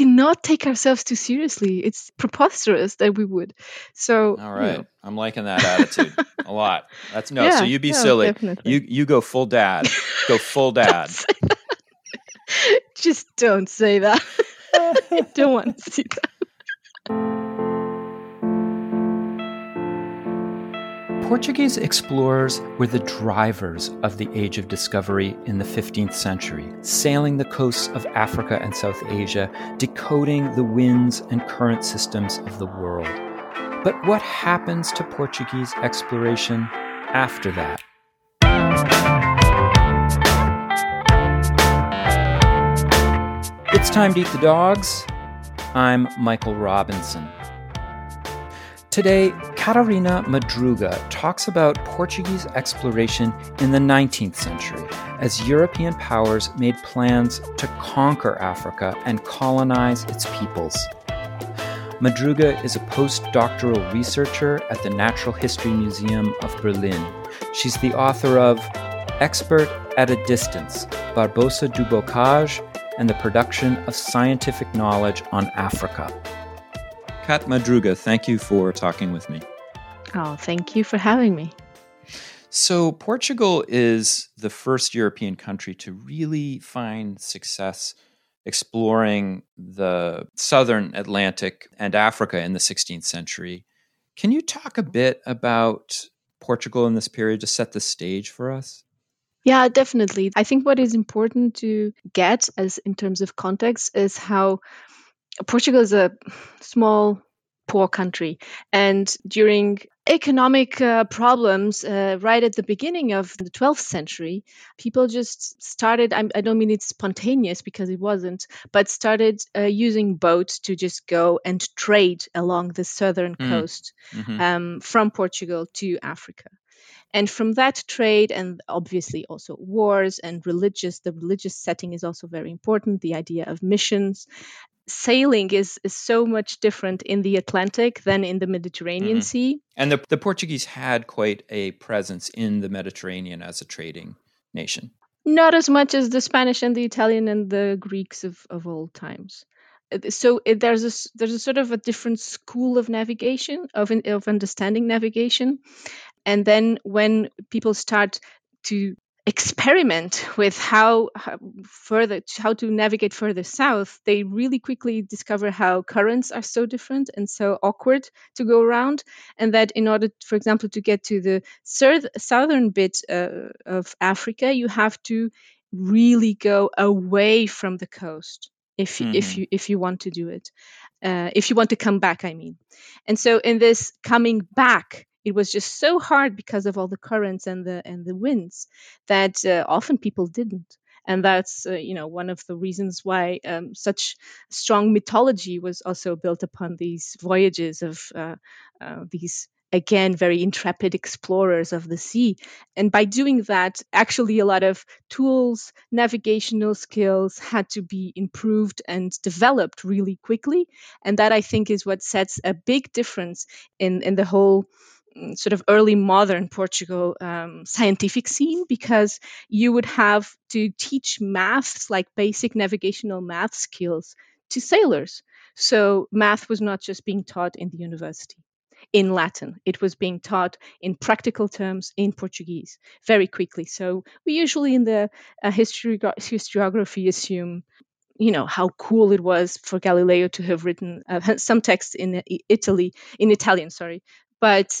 cannot take ourselves too seriously. It's preposterous that we would. So all right, you know. I'm liking that attitude a lot. That's no. Yeah, so you be no, silly. definitely. You you go full dad. Go full dad. Just don't say that. I don't want to see that. Portuguese explorers were the drivers of the Age of Discovery in the 15th century, sailing the coasts of Africa and South Asia, decoding the winds and current systems of the world. But what happens to Portuguese exploration after that? It's time to eat the dogs. I'm Michael Robinson. Today, Catarina Madruga talks about Portuguese exploration in the 19th century as European powers made plans to conquer Africa and colonize its peoples. Madruga is a postdoctoral researcher at the Natural History Museum of Berlin. She's the author of Expert at a Distance Barbosa du Bocage and the Production of Scientific Knowledge on Africa. Kat Madruga, thank you for talking with me. Oh, thank you for having me. So, Portugal is the first European country to really find success exploring the southern Atlantic and Africa in the 16th century. Can you talk a bit about Portugal in this period to set the stage for us? Yeah, definitely. I think what is important to get as in terms of context is how Portugal is a small, poor country. And during economic uh, problems uh, right at the beginning of the 12th century, people just started, I, I don't mean it's spontaneous because it wasn't, but started uh, using boats to just go and trade along the southern Mm. coast Mhm. um, from Portugal to Africa. And from that trade, and obviously also wars and religious, the religious setting is also very important. The idea of missions, sailing is, is so much different in the Atlantic than in the Mediterranean Mhm. Sea. And the, the Portuguese had quite a presence in the Mediterranean as a trading nation. Not as much as the Spanish and the Italian and the Greeks of, of old times. Uh, So it, there's a there's a sort of a different school of navigation of of understanding navigation, and then when people start to experiment with how, how further how to navigate further south they really quickly discover how currents are so different and so awkward to go around and that in order for example to get to the south, southern bit uh, of africa you have to really go away from the coast if y- if Mhm. you if you want to do it uh, if you want to come back i mean and so in this coming back it was just so hard because of all the currents and the and the winds that uh, often people didn't. And that's uh, you know one of the reasons why um, such strong mythology was also built upon these voyages of uh, uh, these again very intrepid explorers of the sea. And by doing that actually a lot of tools navigational skills had to be improved and developed really quickly. And that i think is what sets a big difference in in the whole sort of early modern Portugal um, scientific scene because you would have to teach maths, like basic navigational math skills, to sailors. So math was not just being taught in the university in Latin, it was being taught in practical terms in Portuguese very quickly. So we usually in the uh, history, historiography assume you know how cool it was for Galileo to have written uh, some text in uh, Italy in Italian, sorry, but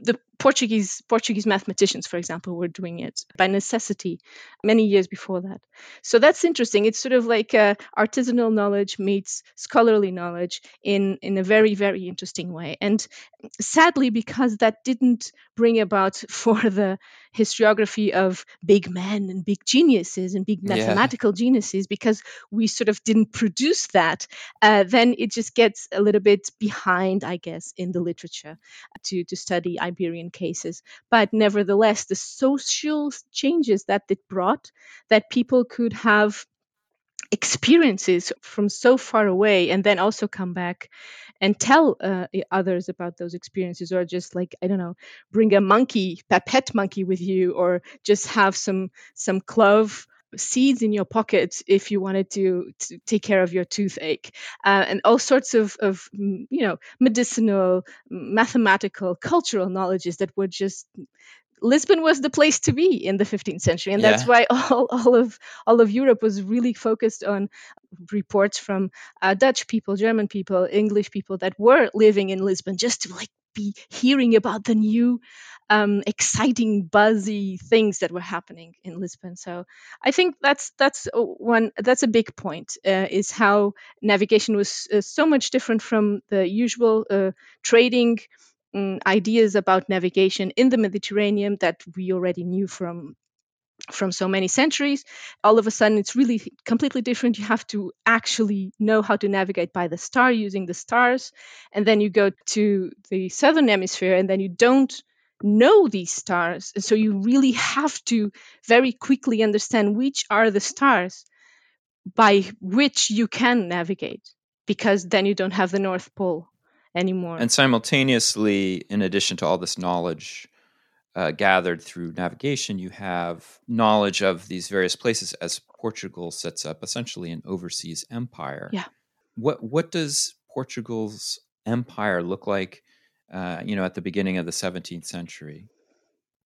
the Portuguese Portuguese mathematicians, for example, were doing it by necessity many years before that. So that's interesting. It's sort of like uh, artisanal knowledge meets scholarly knowledge in in a very very interesting way. And sadly, because that didn't bring about for the historiography of big men and big geniuses and big Yeah. mathematical geniuses, because we sort of didn't produce that, uh, then it just gets a little bit behind, I guess, in the literature to, to study Iberian cases. But nevertheless, the social changes that it brought, that people could have experiences from so far away and then also come back and tell uh, others about those experiences or just like i don't know bring a monkey a pet monkey with you or just have some some clove seeds in your pocket if you wanted to, to take care of your toothache, uh, and all sorts of, of you know medicinal, mathematical, cultural knowledges that were just Lisbon was the place to be in the 15th century, and that's Yeah. why all, all of all of Europe was really focused on reports from uh, Dutch people, German people, English people that were living in Lisbon, just to like be hearing about the new, um, exciting, buzzy things that were happening in Lisbon. So I think that's that's one that's a big point uh, is how navigation was uh, so much different from the usual uh, trading um, ideas about navigation in the Mediterranean that we already knew from from so many centuries all of a sudden it's really completely different you have to actually know how to navigate by the star using the stars and then you go to the southern hemisphere and then you don't know these stars and so you really have to very quickly understand which are the stars by which you can navigate because then you don't have the north pole anymore And simultaneously, in addition to all this knowledge uh, gathered through navigation, you have knowledge of these various places as Portugal sets up essentially an overseas empire. Yeah. What what does Portugal's empire look like? Uh, you know, at the beginning of the 17th century.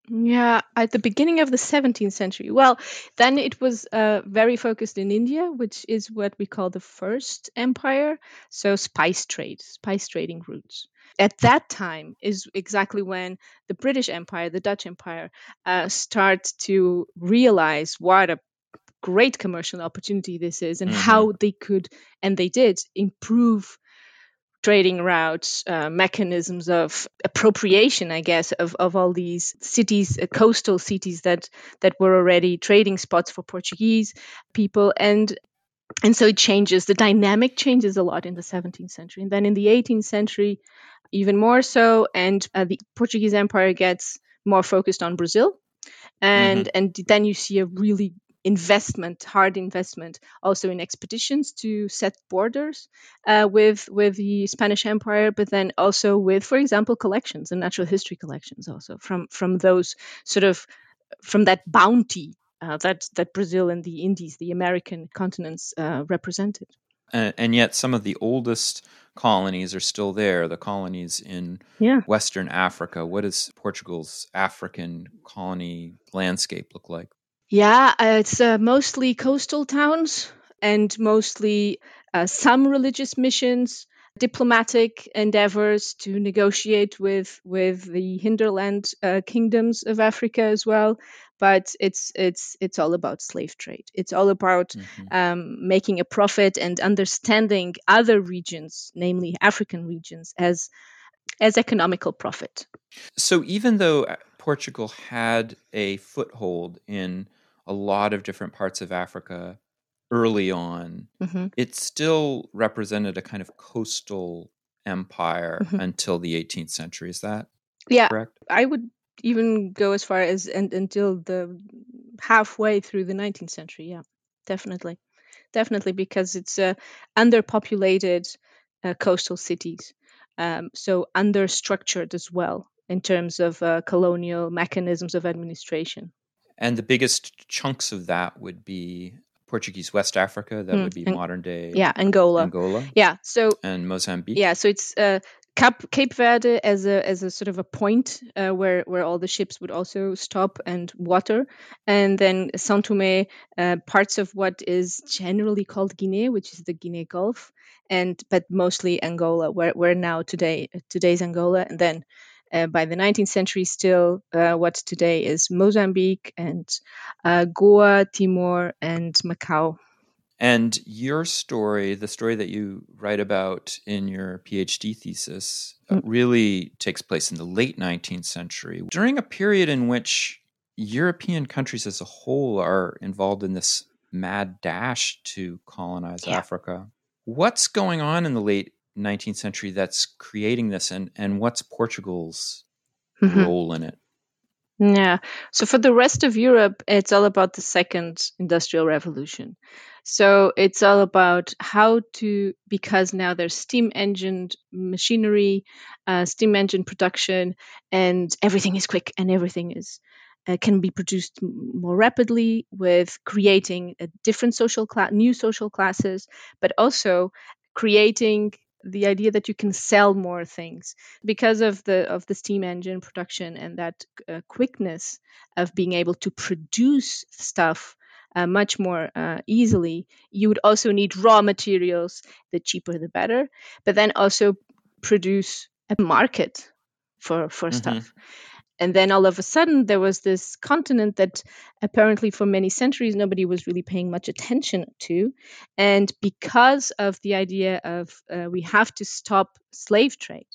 Yeah, at the beginning of the 17th century. Well, then it was uh, very focused in India, which is what we call the first empire. So, spice trade, spice trading routes. At that time is exactly when the British Empire, the Dutch Empire, uh, start to realize what a great commercial opportunity this is and Mhm. how they could, and they did, improve trading routes, uh, mechanisms of appropriation, I guess, of, of all these cities, uh, coastal cities that that were already trading spots for Portuguese people, and and so it changes. The dynamic changes a lot in the 17th century, and then in the 18th century, even more so. And uh, the Portuguese Empire gets more focused on Brazil, and and then you see a really investment, hard investment, also in expeditions to set borders uh, with with the Spanish Empire, but then also with, for example, collections and natural history collections, also from from those sort of from that bounty uh, that that Brazil and the Indies, the American continents, uh, represented. And, and yet, some of the oldest colonies are still there. The colonies in Yeah. Western Africa. What does Portugal's African colony landscape look like? Yeah, uh, it's uh, mostly coastal towns and mostly uh, some religious missions, diplomatic endeavors to negotiate with with the hinterland uh, kingdoms of Africa as well. But it's it's it's all about slave trade. It's all about Mhm. um, making a profit and understanding other regions, namely African regions, as as economical profit. So even though uh, Portugal had a foothold in a lot of different parts of Africa early on, hmm it still represented a kind of coastal empire Mhm. until the 18th century. Is that Yeah, correct? I would even go as far as and until the halfway through the 19th century. Yeah, definitely, definitely, because it's uh, underpopulated uh, coastal cities, um, so understructured as well in terms of uh, colonial mechanisms of administration. And the biggest chunks of that would be Portuguese West Africa, that Mm, would be and- modern day Yeah, Angola. Angola Yeah, so and Mozambique. Yeah, so it's uh, Cap Cape Verde as a as a sort of a point uh, where where all the ships would also stop and water, and then São Tomé, uh, parts of what is generally called Guinea, which is the Guinea Gulf, and but mostly Angola, where where now today today's Angola, and then. Uh, by the 19th century, still uh, what today is Mozambique and uh, Goa, Timor, and Macau. And your story, the story that you write about in your PhD thesis, uh, Mm. really takes place in the late 19th century, during a period in which European countries as a whole are involved in this mad dash to colonize Yeah. Africa. What's going on in the late 19th century that's creating this, and, and what's Portugal's Mhm. role in it? Yeah. So for the rest of Europe, it's all about the second industrial revolution. So it's all about how to, because now there's steam engined machinery, uh, steam engine production, and everything is quick and everything is uh, can be produced more rapidly with creating a different social class, new social classes, but also creating the idea that you can sell more things because of the of the steam engine production and that uh, quickness of being able to produce stuff uh, much more uh, easily. You would also need raw materials. The cheaper the better. But then also produce a market for for mm-hmm. stuff and then all of a sudden there was this continent that apparently for many centuries nobody was really paying much attention to. And because of the idea of uh, we have to stop slave trade.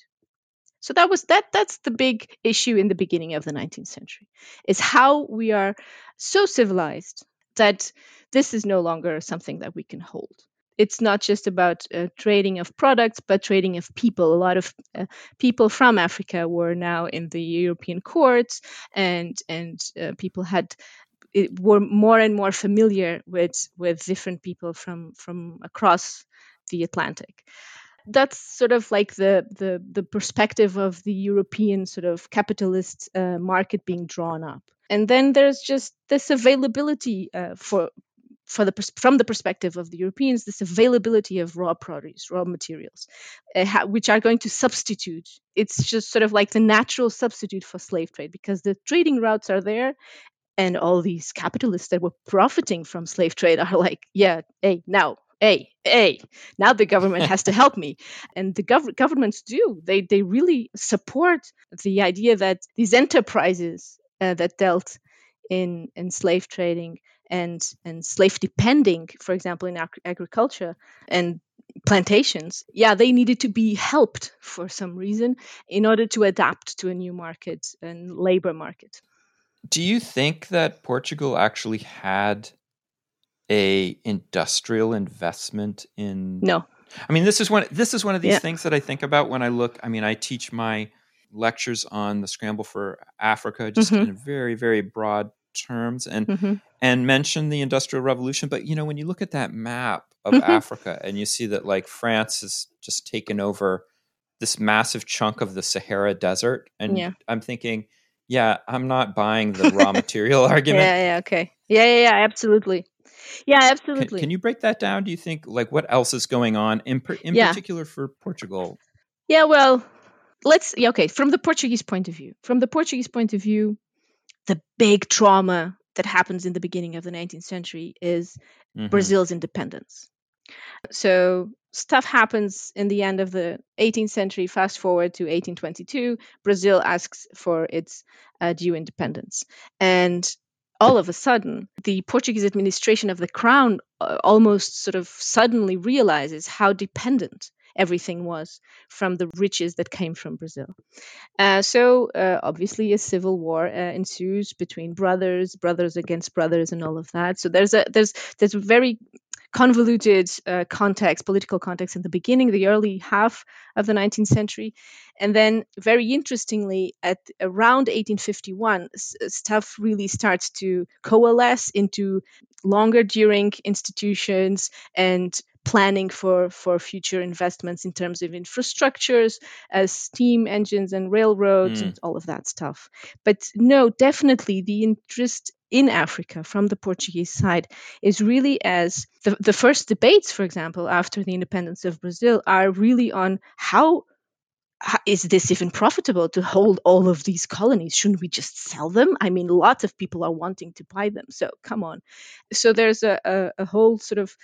So that was that that's the big issue in the beginning of the 19th century is how we are so civilized that this is no longer something that we can hold it's not just about uh, trading of products, but trading of people. A lot of uh, people from Africa were now in the European courts, and and uh, people had were more and more familiar with with different people from from across the Atlantic. That's sort of like the the the perspective of the European sort of capitalist uh, market being drawn up and then there's just this availability uh, for for the from the perspective of the Europeans, this availability of raw produce, raw materials, uh, ha- which are going to substitute. It's just sort of like the natural substitute for slave trade because the trading routes are there, and all these capitalists that were profiting from slave trade are like, yeah, hey, now, hey, hey, now the government has to help me, and the gov- governments do. They they really support the idea that these enterprises uh, that dealt in in slave trading and and slave depending for example in ag- agriculture and plantations yeah they needed to be helped for some reason in order to adapt to a new market and labor market do you think that portugal actually had a industrial investment in no i mean this is one this is one of these yeah. things that i think about when i look i mean i teach my lectures on the scramble for africa just mm-hmm. in very very broad terms and mm-hmm. And mention the industrial revolution but you know when you look at that map of mm-hmm. africa and you see that like france has just taken over this massive chunk of the sahara desert and yeah. i'm thinking yeah i'm not buying the raw material argument yeah yeah okay yeah yeah yeah absolutely yeah absolutely can, can, you break that down do you think like what else is going on in, in yeah. particular for portugal yeah well let's yeah, okay from the portuguese point of view from the portuguese point of view the big trauma that happens in the beginning of the 19th century is mm-hmm. Brazil's independence. So stuff happens in the end of the 18th century. Fast forward to 1822, Brazil asks for its uh, due independence, and all of a sudden, the Portuguese administration of the crown uh, almost sort of suddenly realizes how dependent everything was from the riches that came from Brazil. Uh, so uh, obviously a civil war uh, ensues between brothers, brothers against brothers, and all of that. So there's a there's there's a very convoluted uh, context, political context in the beginning, the early half of the 19th century. And then, very interestingly, at around 1851, s- stuff really starts to coalesce into longer during institutions and planning for, for future investments in terms of infrastructures, as steam engines and railroads mm. and all of that stuff. But no, definitely the interest in Africa from the Portuguese side is really as the, the first debates, for example, after the independence of Brazil, are really on how is this even profitable to hold all of these colonies? Shouldn't we just sell them? I mean, lots of people are wanting to buy them. So come on. So there's a, a, a whole sort of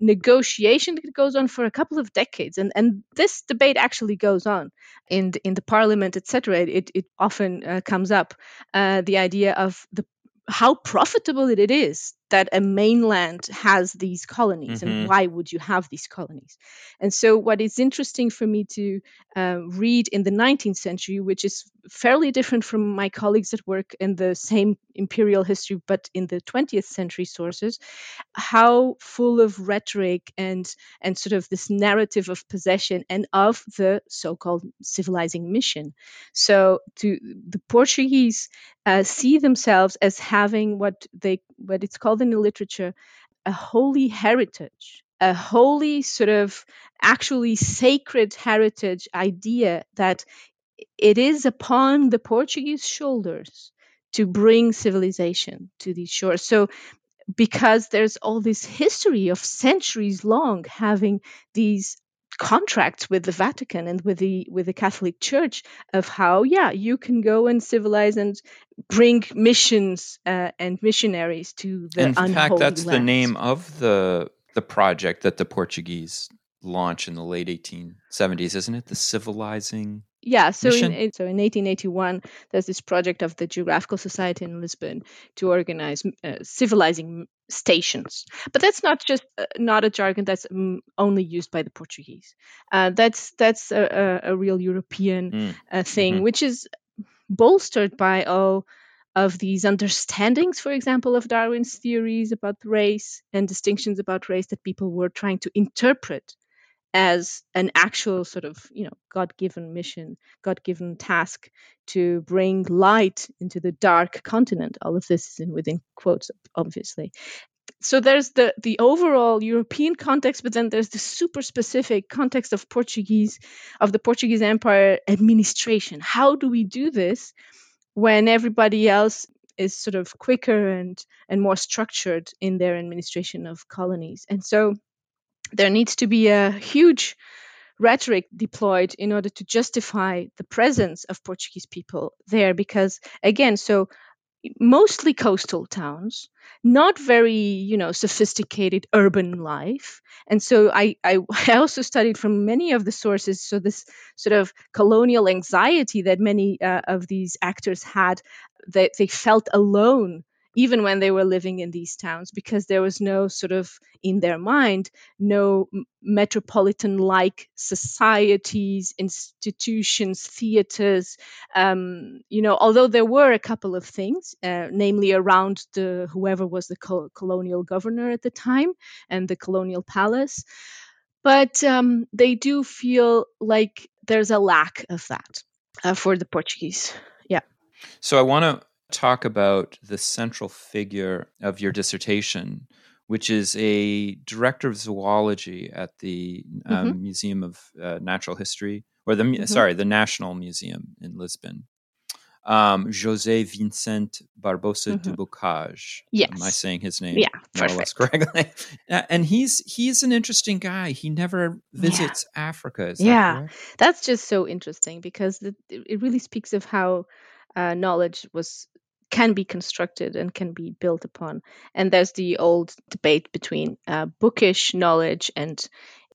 negotiation that goes on for a couple of decades and and this debate actually goes on in the, in the parliament etc it, it often uh, comes up uh, the idea of the how profitable it is that a mainland has these colonies mm-hmm. and why would you have these colonies and so what is interesting for me to uh, read in the 19th century which is fairly different from my colleagues that work in the same imperial history but in the 20th century sources how full of rhetoric and and sort of this narrative of possession and of the so-called civilizing mission so to the portuguese uh, see themselves as having what they what it's called in the literature a holy heritage, a holy sort of actually sacred heritage idea that it is upon the Portuguese shoulders to bring civilization to these shores. So because there's all this history of centuries long having these contracts with the Vatican and with the with the Catholic Church of how yeah you can go and civilize and bring missions uh, and missionaries to the in fact that's lands. the name of the the project that the Portuguese launched in the late 1870s isn't it the civilizing yeah so in, so in 1881 there's this project of the geographical society in lisbon to organize uh, civilizing stations but that's not just uh, not a jargon that's um, only used by the portuguese uh, that's that's a, a, a real european Mm. uh, thing Mhm. which is bolstered by all of these understandings for example of darwin's theories about race and distinctions about race that people were trying to interpret as an actual sort of you know god-given mission god-given task to bring light into the dark continent. All of this is in within quotes obviously. So there's the the overall european context but then there's the super specific context of portuguese of the portuguese empire administration. How do we do this when everybody else is sort of quicker and and more structured in their administration of colonies? And so there needs to be a huge rhetoric deployed in order to justify the presence of Portuguese people there because again so mostly coastal towns not very you know sophisticated urban life. And so I, I i also studied from many of the sources so this sort of colonial anxiety that many uh, of these actors had that they felt alone even when they were living in these towns because there was no sort of in their mind no metropolitan like societies institutions theaters um, you know although there were a couple of things uh, namely around the whoever was the col- colonial governor at the time and the colonial palace. But um, they do feel like there's a lack of that uh, for the portuguese. Yeah. So I want to talk about the central figure of your dissertation, which is a director of zoology at the um, Museum of uh, Natural History, or the Mhm. sorry, the National Museum in Lisbon. Um, José Vincent Barbosa de Mhm. Bocage. Am I saying his name yeah more or less perfect correctly? Uh, and he's he's an interesting guy. He never visits Africa. Is that Yeah. correct? that's just so interesting because it it really speaks of how uh, knowledge was can be constructed and can be built upon. And there's the old debate between uh, bookish knowledge and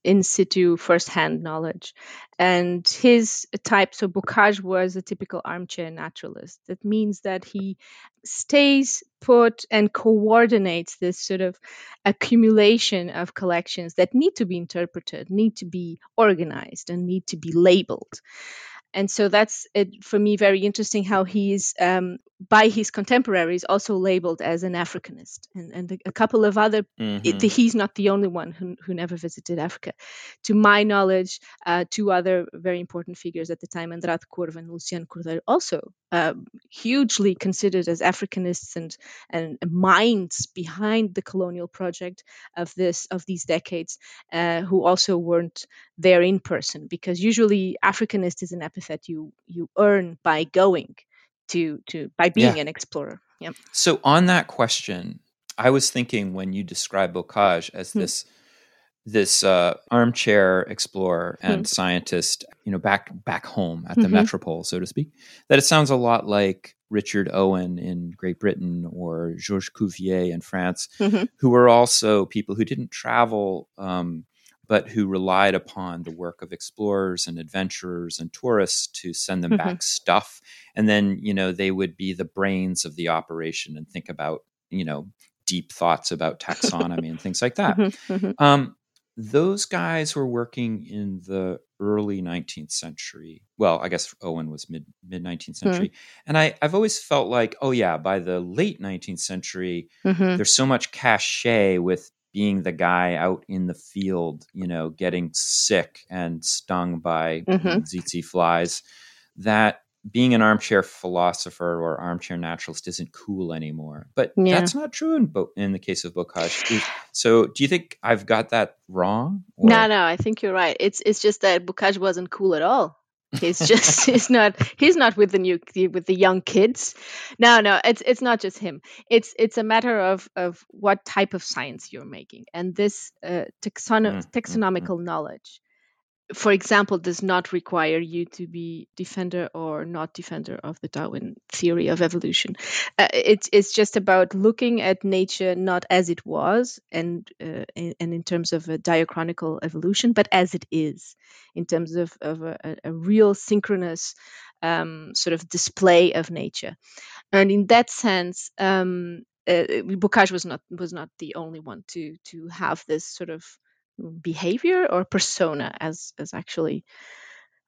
in situ first-hand knowledge. And his type so bocage was a typical armchair naturalist. That means that he stays put and coordinates this sort of accumulation of collections that need to be interpreted need to be organized and need to be labeled and so that's it for me very interesting how he's um, by his contemporaries also labeled as an africanist and, and a, couple of other Mhm. it, he's not the only one who, who never visited africa to my knowledge uh, two other very important figures at the time andrade corvo and luciano cordeiro also um, hugely considered as africanists and and minds behind the colonial project of this of these decades uh, who also weren't there in person because usually africanist is an epithet you you earn by going to to by being Yeah. an explorer yeah So on that question, I was thinking when you describe Bocage as Hmm. this this uh, armchair explorer Hmm. and scientist, you know, back back home at the Mhm. metropole, so to speak, that it sounds a lot like Richard Owen in Great Britain or Georges Cuvier in France, Mhm. who were also people who didn't travel. Um, but who relied upon the work of explorers and adventurers and tourists to send them Mhm. back stuff and then you know they would be the brains of the operation and think about you know deep thoughts about taxonomy and things like that Mhm, mhm. um, those guys were working in the early 19th century well i guess owen was mid mid 19th century and I, i've always felt like oh yeah by the late 19th century Mhm. there's so much cachet with being the guy out in the field, you know, getting sick and stung by Mhm. tsetse flies, that being an armchair philosopher or armchair naturalist isn't cool anymore. But Yeah. that's not true in Bo- in the case of Bocage. So, do you think I've got that wrong? Or- No, no, I think you're right. It's it's just that Bocage wasn't cool at all. He's just he's not he's not with the new with the young kids. No, no, it's it's not just him. It's it's a matter of of what type of science you're making, and this uh, taxono- mm, taxonomical mm, mm. knowledge for example, does not require you to be defender or not defender of the Darwin theory of evolution. Uh, it's it's just about looking at nature not as it was and uh, and in terms of a diachronical evolution, but as it is in terms of of a, a real synchronous um, sort of display of nature. And in that sense, um, uh, Bocage was not was not the only one to to have this sort of behavior or persona as as actually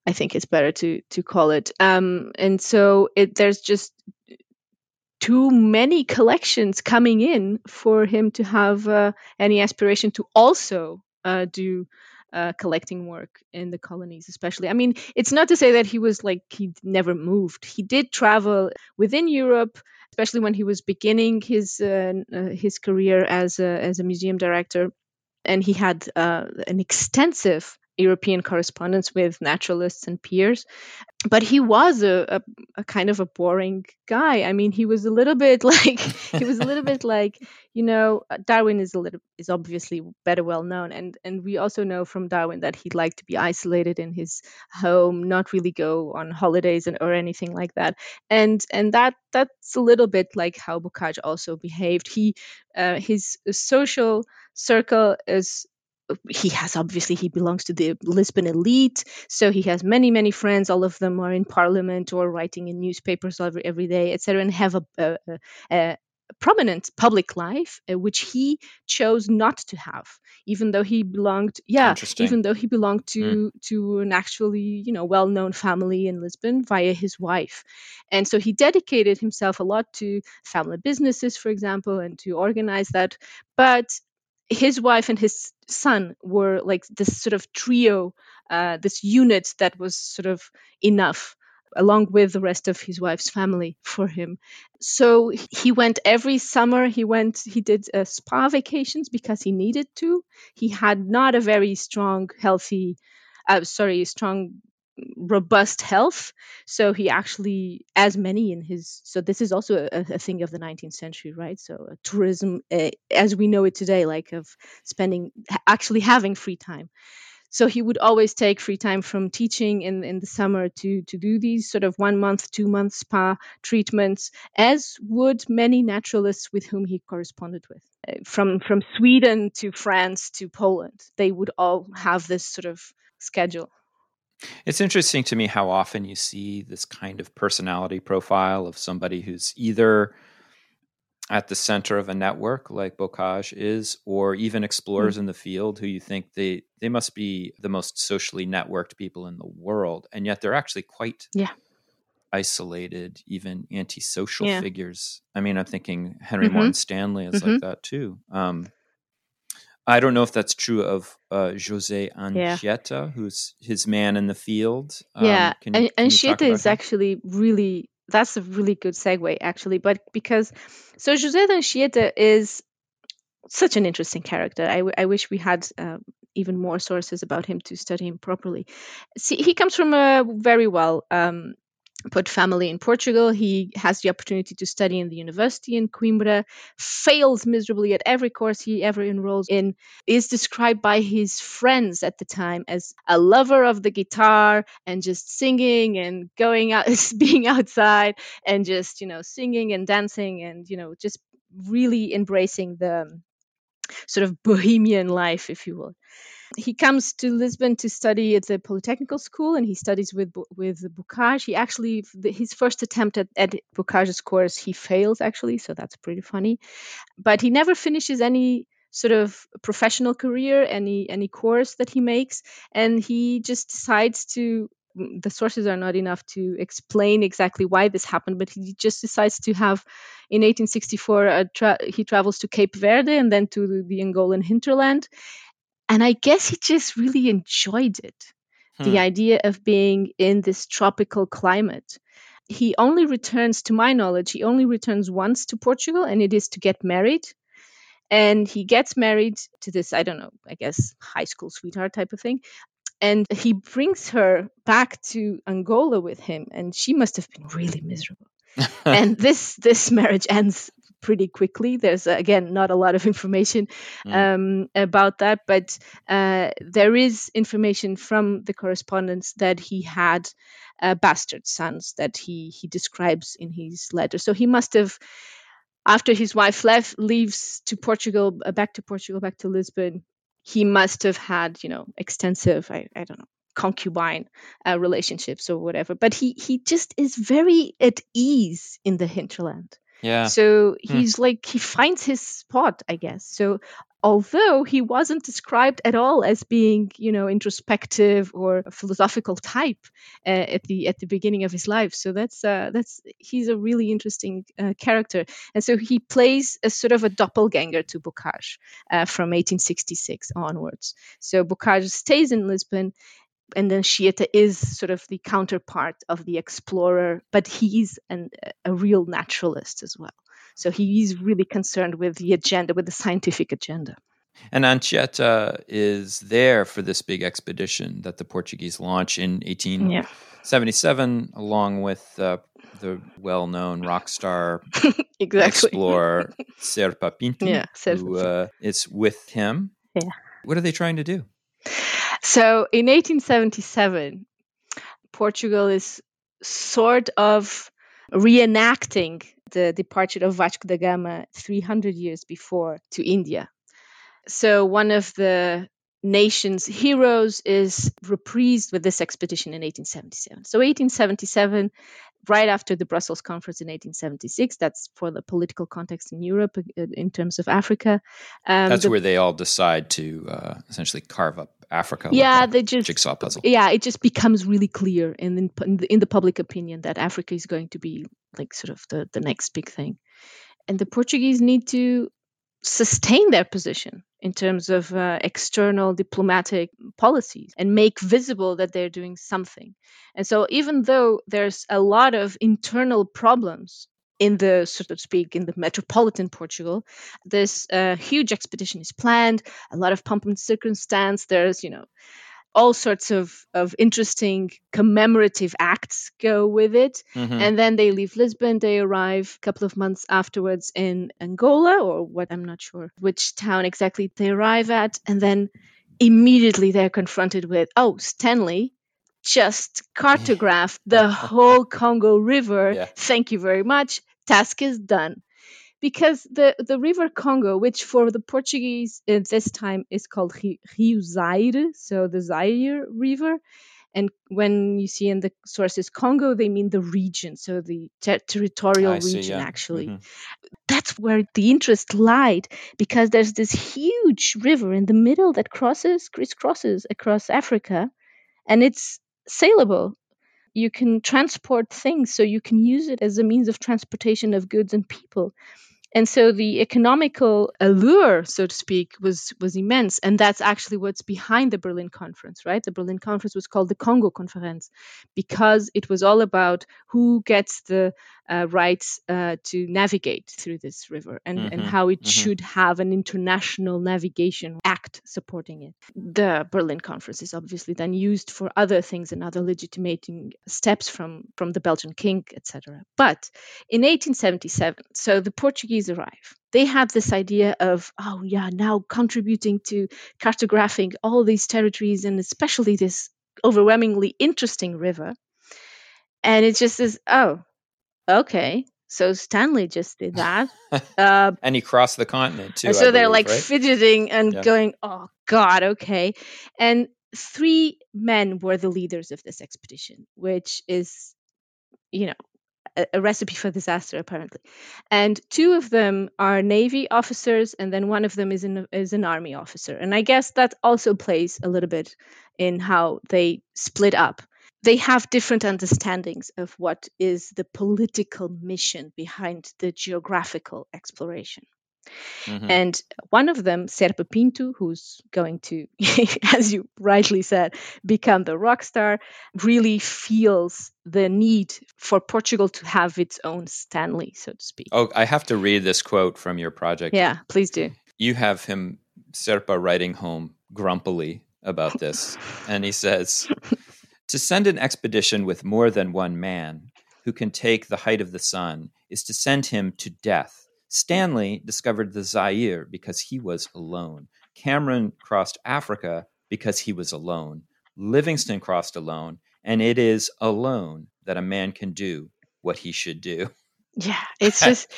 I think it's better to to call it. Um, and so it there's just too many collections coming in for him to have uh, any aspiration to also uh, do uh, collecting work in the colonies, especially. I mean, it's not to say that he was like he never moved. He did travel within Europe, especially when he was beginning his uh, uh, his career as a, as a museum director and he had uh, an extensive European correspondence with naturalists and peers. But he was a, a, a, kind of a boring guy. I mean, he was a little bit like he was a little bit like you know Darwin is a little is obviously better well known, and and we also know from Darwin that he liked to be isolated in his home, not really go on holidays and or anything like that. And and that that's a little bit like how Bocage also behaved. He uh, his social circle is he has obviously he belongs to the Lisbon elite, so he has many many friends. All of them are in parliament or writing in newspapers every every day, etc., and have a, a, a, prominent public life, uh, which he chose not to have, even though he belonged, yeah, even though he belonged to mm. to an actually you know well known family in Lisbon via his wife, and so he dedicated himself a lot to family businesses, for example, and to organize that, but his wife and his son were like this sort of trio, uh, this unit that was sort of enough along with the rest of his wife's family for him. So he went every summer. He went, he did uh, spa vacations because he needed to. He had not a very strong, healthy, uh, sorry, strong robust health. So he actually, as many in his, so this is also a, a thing of the 19th century, right? So uh, tourism, uh, as we know it today, like of spending, actually having free time. So he would always take free time from teaching in, in the summer to, to do these sort of one month, two month spa treatments, as would many naturalists with whom he corresponded with. Uh, from, from Sweden to France to Poland, they would all have this sort of schedule. It's interesting to me how often you see this kind of personality profile of somebody who's either at the center of a network like Bocage is, or even explorers mm. in the field who you think they they must be the most socially networked people in the world, and yet they're actually quite yeah isolated, even antisocial yeah. figures. I mean, I'm thinking Henry mm-hmm. Morton Stanley is mm-hmm. like that too. Um, I don't know if that's true of uh, Jose Anchieta, yeah. who's his man in the field. Um, yeah, and can Anchieta is him? actually really that's a really good segue actually, but because so Jose Anchieta is such an interesting character. I, w- I wish we had um, even more sources about him to study him properly. See, he comes from a very well um, put family in Portugal. He has the opportunity to study in the university in Coimbra, fails miserably at every course he ever enrolls in, is described by his friends at the time as a lover of the guitar and just singing and going out, being outside and just, you know, singing and dancing and, you know, just really embracing the sort of bohemian life, if you will. He comes to Lisbon to study at the Polytechnical School, and he studies with with Bocage. He actually his first attempt at, at Bocage's course he fails actually, so that's pretty funny. But he never finishes any sort of professional career, any any course that he makes, and he just decides to mm, the sources are not enough to explain exactly why this happened, but he just decides to have, in 1864, tra- he travels to Cape Verde and then to the Angolan hinterland, and I guess he just really enjoyed it hmm. the idea of being in this tropical climate. He only returns, to my knowledge, he only returns once to Portugal, and it is to get married. And he gets married to this, I don't know, I guess high school sweetheart type of thing. and he brings her back to Angola with him, and she must have been really miserable. and this this marriage ends pretty quickly. There's uh, again not a lot of information mm. um, about that, but uh, there is information from the correspondence that he had uh, bastard sons that he he describes in his letter. So he must have. After his wife left, leaves to Portugal, uh, back to Portugal, back to Lisbon, he must have had, you know, extensive, I, I don't know, concubine uh, relationships or whatever. But he he just is very at ease in the hinterland. Yeah. So hmm. he's hmm. like he finds his spot, I guess. So although he wasn't described at all as being, you know, introspective or philosophical type uh, at the at the beginning of his life. So that's uh, that's he's a really interesting uh, character, and so he plays a sort of a doppelganger to Bocage uh, from 1866 onwards. So Bocage stays in Lisbon and then Anchieta is sort of the counterpart of the explorer, but he's an, a real naturalist as well. So he's really concerned with the agenda, with the scientific agenda. And Anchieta is there for this big expedition that the Portuguese launch in 1877, yeah. along with uh, the well-known rock star exactly. explorer Serpa Pinto, yeah, Serpa. who uh, is with him. Yeah. What are they trying to do? So in 1877, Portugal is sort of reenacting the departure of Vasco da Gama 300 years before to India. So one of the nation's heroes is reprised with this expedition in 1877. So 1877 right after the Brussels conference in 1876. That's for the political context in Europe in terms of Africa. Um, That's the, where they all decide to uh, essentially carve up Africa. Yeah, like they just jigsaw puzzle. Yeah, it just becomes really clear in, in the, in the public opinion that Africa is going to be like sort of the the next big thing, and the Portuguese need to sustain their position in terms of uh, external diplomatic policies and make visible that they're doing something. And so, even though there's a lot of internal problems in the, so to speak, in the metropolitan Portugal, this uh, huge expedition is planned, a lot of pomp and circumstance. There's, you know, all sorts of, of interesting commemorative acts go with it. Mm-hmm. And then they leave Lisbon. They arrive a couple of months afterwards in Angola, or what I'm not sure which town exactly they arrive at. And then immediately they're confronted with, oh, Stanley just cartographed the whole Congo River. Yeah. Thank you very much. Task is done because the, the river Congo, which for the Portuguese at this time is called Rio Zaire, so the Zaire River, and when you see in the sources Congo, they mean the region, so the ter- territorial I region see, yeah. actually. Mm-hmm. That's where the interest lied because there's this huge river in the middle that crosses, crisscrosses across Africa, and it's sailable you can transport things so you can use it as a means of transportation of goods and people. And so the economical allure so to speak was was immense. And that's actually what's behind the berlin conference right? The berlin conference was called the congo conference because it was all about who gets the uh, rights uh, to navigate through this river and, mm-hmm, and how it mm-hmm. should have an international navigation act supporting it the berlin conference is obviously then used for other things and other legitimating steps from from the belgian king etc but in 1877 so the portuguese arrive. They have this idea of, oh, yeah, now contributing to cartographing all these territories and especially this overwhelmingly interesting river. And it just is, oh, okay. So Stanley just did that. Uh, and he crossed the continent too. So I they're believe, like right? fidgeting and yeah. going, oh, God, okay. And three men were the leaders of this expedition, which is, you know, a, a recipe for disaster apparently and two of them are navy officers and then one of them is an is an army officer and i guess that also plays a little bit in how they split up they have different understandings of what is the political mission behind the geographical exploration Mm-hmm. And one of them, Serpa Pinto, who's going to, as you rightly said, become the rock star, really feels the need for Portugal to have its own Stanley, so to speak. Oh, I have to read this quote from your project. Yeah, please do. You have him, Serpa, writing home grumpily about this. and he says To send an expedition with more than one man who can take the height of the sun is to send him to death. Stanley discovered the Zaire because he was alone. Cameron crossed Africa because he was alone. Livingstone crossed alone, and it is alone that a man can do what he should do. Yeah, it's just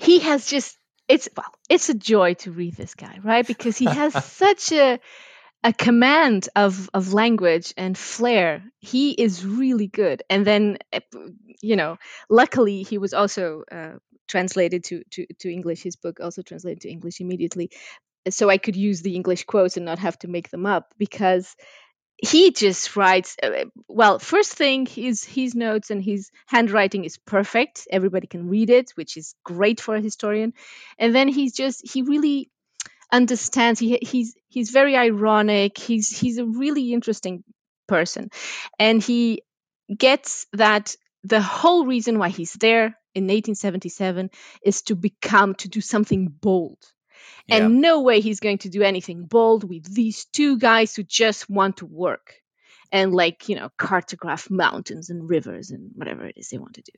he has just it's well, it's a joy to read this guy, right? Because he has such a a command of of language and flair. He is really good. And then eh, you know, luckily he was also uh, translated to, to to English. His book also translated to English immediately, so I could use the English quotes and not have to make them up because he just writes uh, well first thing his his notes and his handwriting is perfect everybody can read it which is great for a historian and then he's just he really understands. He he's he's very ironic. He's he's a really interesting person. And he gets that the whole reason why he's there in 1877 is to become to do something bold. And yeah. no way he's going to do anything bold with these two guys who just want to work and like you know cartograph mountains and rivers and whatever it is they want to do.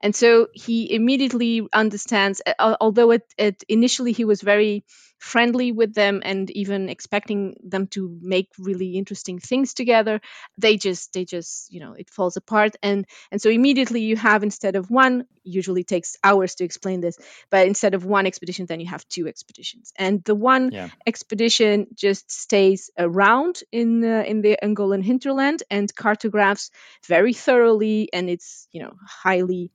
And so he immediately understands although it, it initially he was very friendly with them and even expecting them to make really interesting things together they just they just you know it falls apart. And and so immediately you have instead of one usually takes hours to explain this but instead of one expedition then you have two expeditions. And the one yeah. expedition just stays around in uh, in the angolan hinterland and cartographs very thoroughly and it's you know highly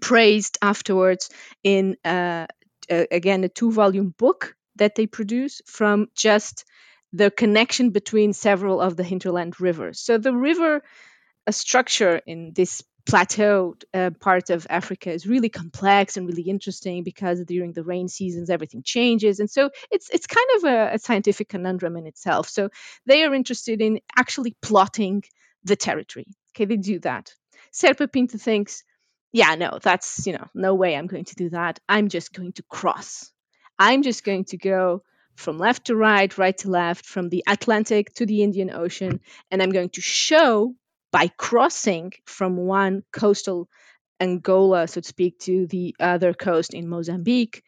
praised afterwards in uh, again a two volume book that they produce from just the connection between several of the hinterland rivers. So the river a structure in this plateau uh, part of Africa is really complex and really interesting because during the rain seasons everything changes, and so it's it's kind of a, a scientific conundrum in itself. So they are interested in actually plotting the territory. Okay, they do that. Serpa Pinto thinks, yeah, no, that's you know, no way I'm going to do that. I'm just going to cross. I'm just going to go from left to right, right to left, from the Atlantic to the Indian Ocean, and I'm going to show by crossing from one coastal Angola, so to speak, to the other coast in Mozambique,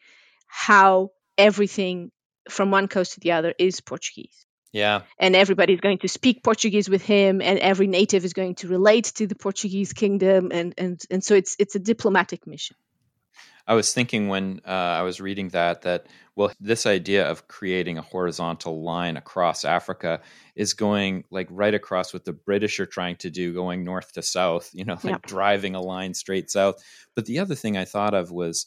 how everything from one coast to the other is Portuguese. Yeah. And everybody is going to speak Portuguese with him and every native is going to relate to the Portuguese kingdom and and and so it's it's a diplomatic mission. I was thinking when uh, I was reading that that well, this idea of creating a horizontal line across Africa is going like right across what the British are trying to do, going north to south. You know, like driving a line straight south. But the other thing I thought of was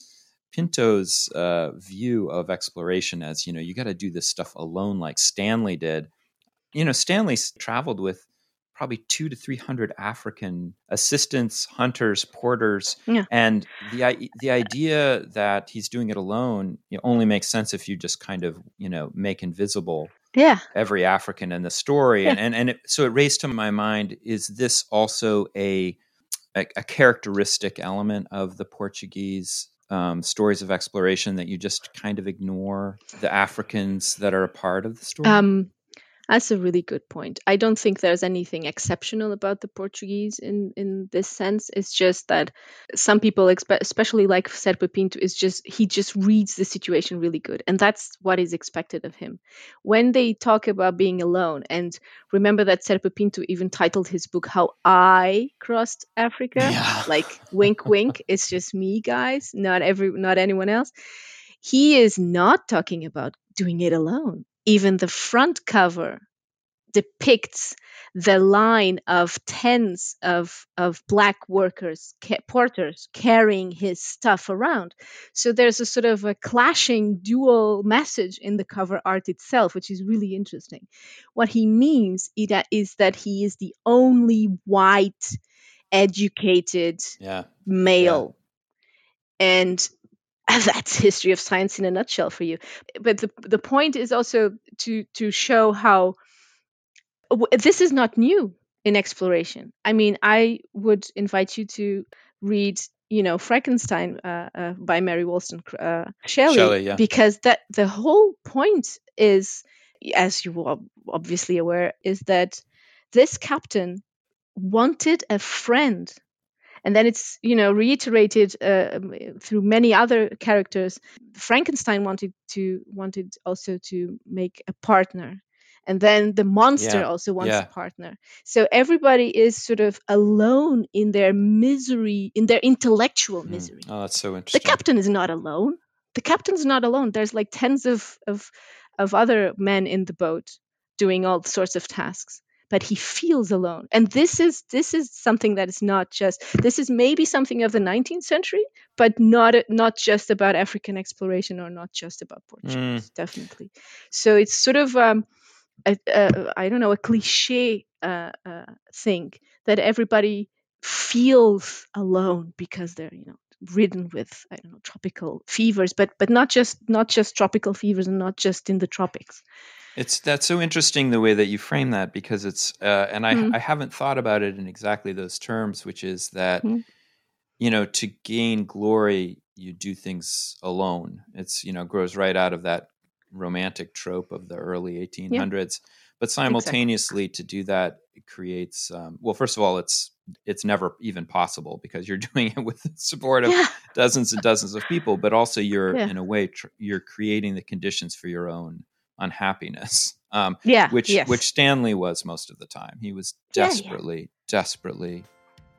Pinto's uh, view of exploration as you know you got to do this stuff alone, like Stanley did. You know, Stanley traveled with probably two to three hundred African assistants, hunters, porters, yeah. and the the idea that he's doing it alone you know, only makes sense if you just kind of you know make invisible yeah every African in the story, yeah. and and, and it, so it raised to my mind: is this also a a, a characteristic element of the Portuguese um, stories of exploration that you just kind of ignore the Africans that are a part of the story? Um, that's a really good point. I don't think there's anything exceptional about the Portuguese in in this sense. It's just that some people, especially like Serpa Pinto, is just he just reads the situation really good, and that's what is expected of him. When they talk about being alone, and remember that Serpa Pinto even titled his book "How I Crossed Africa," yeah. like wink, wink. It's just me, guys, not every, not anyone else. He is not talking about doing it alone even the front cover depicts the line of tens of, of black workers, ca- porters, carrying his stuff around. So there's a sort of a clashing dual message in the cover art itself, which is really interesting. What he means is that he is the only white, educated yeah. male. Yeah. And that's history of science in a nutshell for you but the, the point is also to to show how this is not new in exploration i mean i would invite you to read you know frankenstein uh, uh, by mary wollstonecraft uh, shelley, shelley yeah. because that the whole point is as you are obviously aware, is that this captain wanted a friend and then it's you know reiterated uh, through many other characters. Frankenstein wanted to wanted also to make a partner. And then the monster yeah. also wants yeah. a partner. So everybody is sort of alone in their misery in their intellectual mm. misery. Oh that's so interesting. the captain is not alone. The captain's not alone. There's like tens of of of other men in the boat doing all sorts of tasks but he feels alone and this is this is something that is not just this is maybe something of the 19th century but not not just about african exploration or not just about portuguese mm. definitely so it's sort of um, a, a, I don't know a cliche uh, uh, thing that everybody feels alone because they're you know ridden with I don't know tropical fevers, but but not just not just tropical fevers and not just in the tropics. It's that's so interesting the way that you frame that because it's uh, and I mm-hmm. I haven't thought about it in exactly those terms, which is that mm-hmm. you know to gain glory you do things alone. It's you know grows right out of that romantic trope of the early 1800s. Yeah. But simultaneously, exactly. to do that, it creates um, well. First of all, it's it's never even possible because you're doing it with the support of yeah. dozens and dozens of people. But also, you're yeah. in a way tr- you're creating the conditions for your own unhappiness. Um, yeah, which yes. which Stanley was most of the time. He was desperately, yeah, yeah. desperately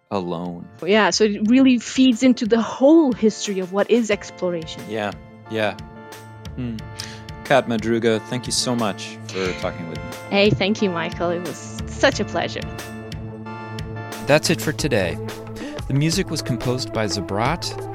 alone. Yeah, so it really feeds into the whole history of what is exploration. Yeah, yeah. Hmm. Kat Madruga, thank you so much for talking with me. Hey, thank you, Michael. It was such a pleasure. That's it for today. The music was composed by Zabrat.